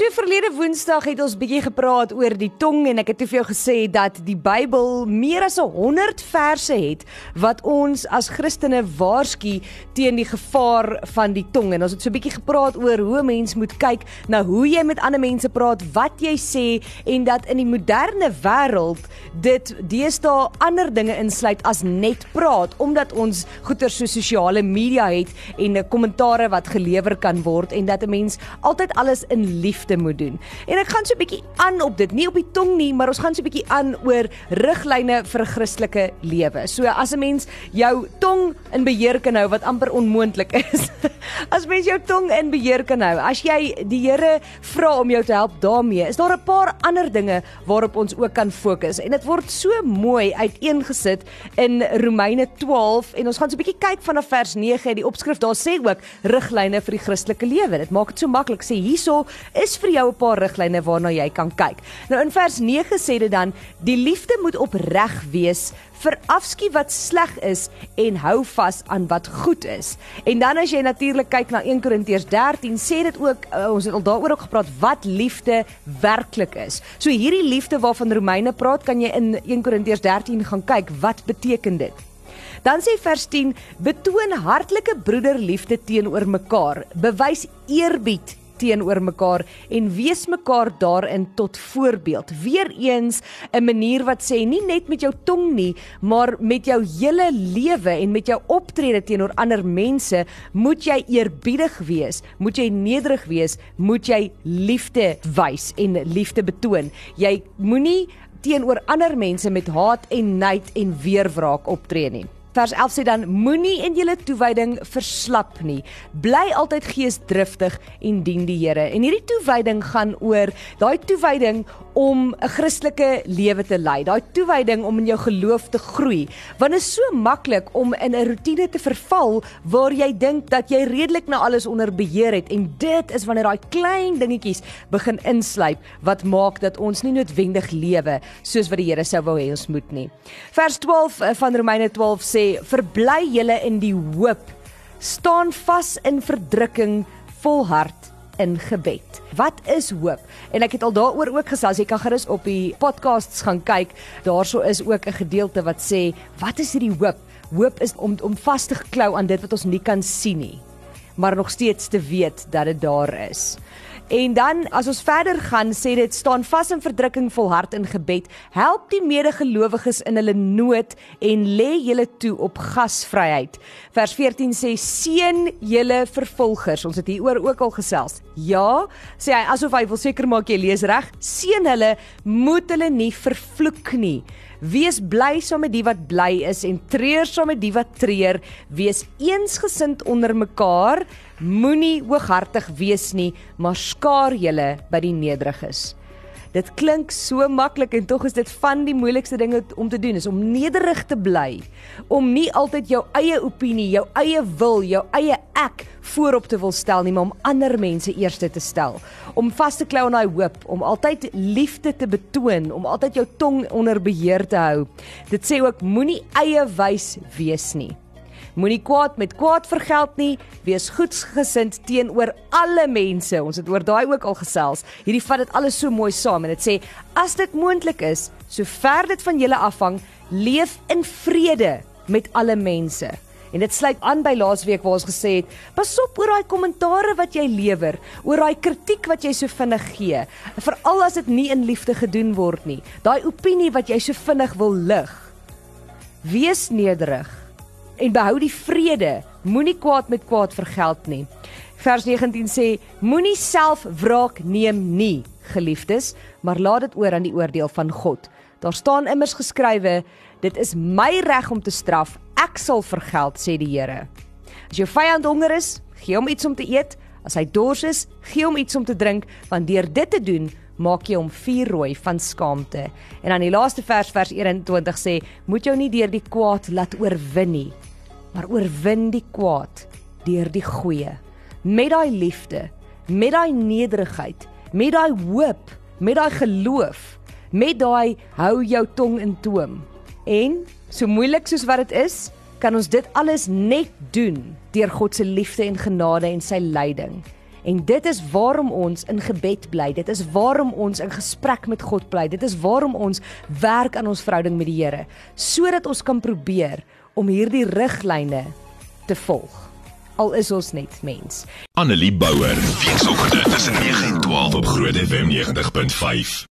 So verlede Woensdag het ons bietjie gepraat oor die tong en ek het te veel gesê dat die Bybel meer as 100 verse het wat ons as Christene waarsku teen die gevaar van die tong. En ons het so bietjie gepraat oor hoe 'n mens moet kyk na hoe jy met ander mense praat, wat jy sê en dat in die moderne wêreld dit deesdae ander dinge insluit as net praat omdat ons goeie so sosiale media het en kommentaare wat gelewer kan word en dat 'n mens altyd alles in liefde liefde moet doen. En ek gaan so 'n bietjie aan op dit, nie op die tong nie, maar ons gaan so 'n bietjie aan oor riglyne vir 'n Christelike lewe. So as 'n mens jou tong in beheer kan hou wat amper onmoontlik is. as mens jou tong in beheer kan hou, as jy die Here vra om jou te help daarmee, is daar 'n paar ander dinge waarop ons ook kan fokus. En dit word so mooi uiteengesit in Romeine 12 en ons gaan so 'n bietjie kyk vanaf vers 9 die opskrif daar sê ook riglyne vir die Christelike lewe. Dit maak dit so maklik sê hierso is vir jou 'n paar riglyne waarna jy kan kyk. Nou in vers 9 sê dit dan die liefde moet opreg wees vir afskie wat sleg is en hou vas aan wat goed is. En dan as jy natuurlik kyk na 1 Korintiërs 13 sê dit ook uh, ons het al daaroor ook gepraat wat liefde werklik is. So hierdie liefde waarvan Romeine praat, kan jy in 1 Korintiërs 13 gaan kyk wat beteken dit. Dan sê vers 10: Betoon hartlike broederliefde teenoor mekaar. Bewys eerbied teenoor mekaar en wees mekaar daarin tot voorbeeld. Weereens 'n manier wat sê nie net met jou tong nie, maar met jou hele lewe en met jou optrede teenoor ander mense, moet jy eerbiedig wees, moet jy nederig wees, moet jy liefde wys en liefde betoon. Jy moenie teenoor ander mense met haat en nait en weerwraak optree nie. Vers 11 sê dan moenie in julle toewyding verslap nie. Bly altyd geesdriftig en dien die Here. En hierdie toewyding gaan oor daai toewyding om 'n Christelike lewe te lei. Daai toewyding om in jou geloof te groei. Want dit is so maklik om in 'n rotine te verval waar jy dink dat jy redelik na alles onder beheer het en dit is wanneer daai klein dingetjies begin insluip wat maak dat ons nie noodwendig lewe soos wat die Here sou wou hê ons moet nie. Vers 12 eh, van Romeine 12 sê verbly julle in die hoop staan vas in verdrukking volhard in gebed. Wat is hoop? En ek het al daaroor ook gesels. Jy kan gerus op die podcasts gaan kyk. Daarso is ook 'n gedeelte wat sê, wat is hierdie hoop? Hoop is om om vas te klou aan dit wat ons nie kan sien nie, maar nog steeds te weet dat dit daar is. En dan as ons verder gaan, sê dit staan vas in verdrukking volhard in gebed. Help die medegelowiges in hulle nood en lê julle toe op gasvryheid. Vers 14 sê seën julle vervolgers. Ons het hieroor ook al gesels. Ja, sê hy asof hy wil seker maak jy lees reg. Seën hulle, moet hulle nie vervloek nie. Wees bly saam met die wat bly is en treur saam met die wat treur. Wees eensgesind onder mekaar. Moenie hooghartig wees nie, maar skaar julle by die nederiges. Dit klink so maklik en tog is dit van die moeilikste dinge om te doen is om nederig te bly, om nie altyd jou eie opinie, jou eie wil, jou eie ek voorop te wil stel nie, maar om ander mense eerste te stel, om vas te klou aan daai hoop, om altyd liefde te betoon, om altyd jou tong onder beheer te hou. Dit sê ook moenie eie wys wees nie. Moenie kwaad met kwaad vergeld nie. Wees goedgesind teenoor alle mense. Ons het oor daai ook al gesels. Hierdie vat dit alles so mooi saam en dit sê as dit moontlik is, sover dit van julle afhang, leef in vrede met alle mense. En dit sluit aan by laasweek waar ons gesê het, pas op oor daai kommentare wat jy lewer, oor daai kritiek wat jy so vinnig gee, veral as dit nie in liefde gedoen word nie. Daai opinie wat jy so vinnig wil lig. Wees nederig en behou die vrede. Moenie kwaad met kwaad vergeld nie. Vers 19 sê: Moenie self wraak neem nie, geliefdes, maar laat dit oor aan die oordeel van God. Daar staan immers geskrywe: Dit is my reg om te straf, ek sal vergeld, sê die Here. As jou vyand honger is, gee hom iets om te eet. As hy dors is, gee hom iets om te drink, want deur dit te doen, maak jy hom vuur rooi van skaamte. En dan die laaste vers vers 21 sê: Moet jou nie deur die kwaad laat oorwin nie, maar oorwin die kwaad deur die goeie. Met daai liefde, met daai nederigheid, met daai hoop, met daai geloof, met daai hou jou tong in toom. En so moeilik soos wat dit is, kan ons dit alles net doen deur God se liefde en genade en sy leiding. En dit is waarom ons in gebed bly. Dit is waarom ons in gesprek met God bly. Dit is waarom ons werk aan ons verhouding met die Here, sodat ons kan probeer om hierdie riglyne te volg. Al is ons net mens. Annelie Bouwer, weekoggend tussen 9 en 12 op Groot FM 90.5.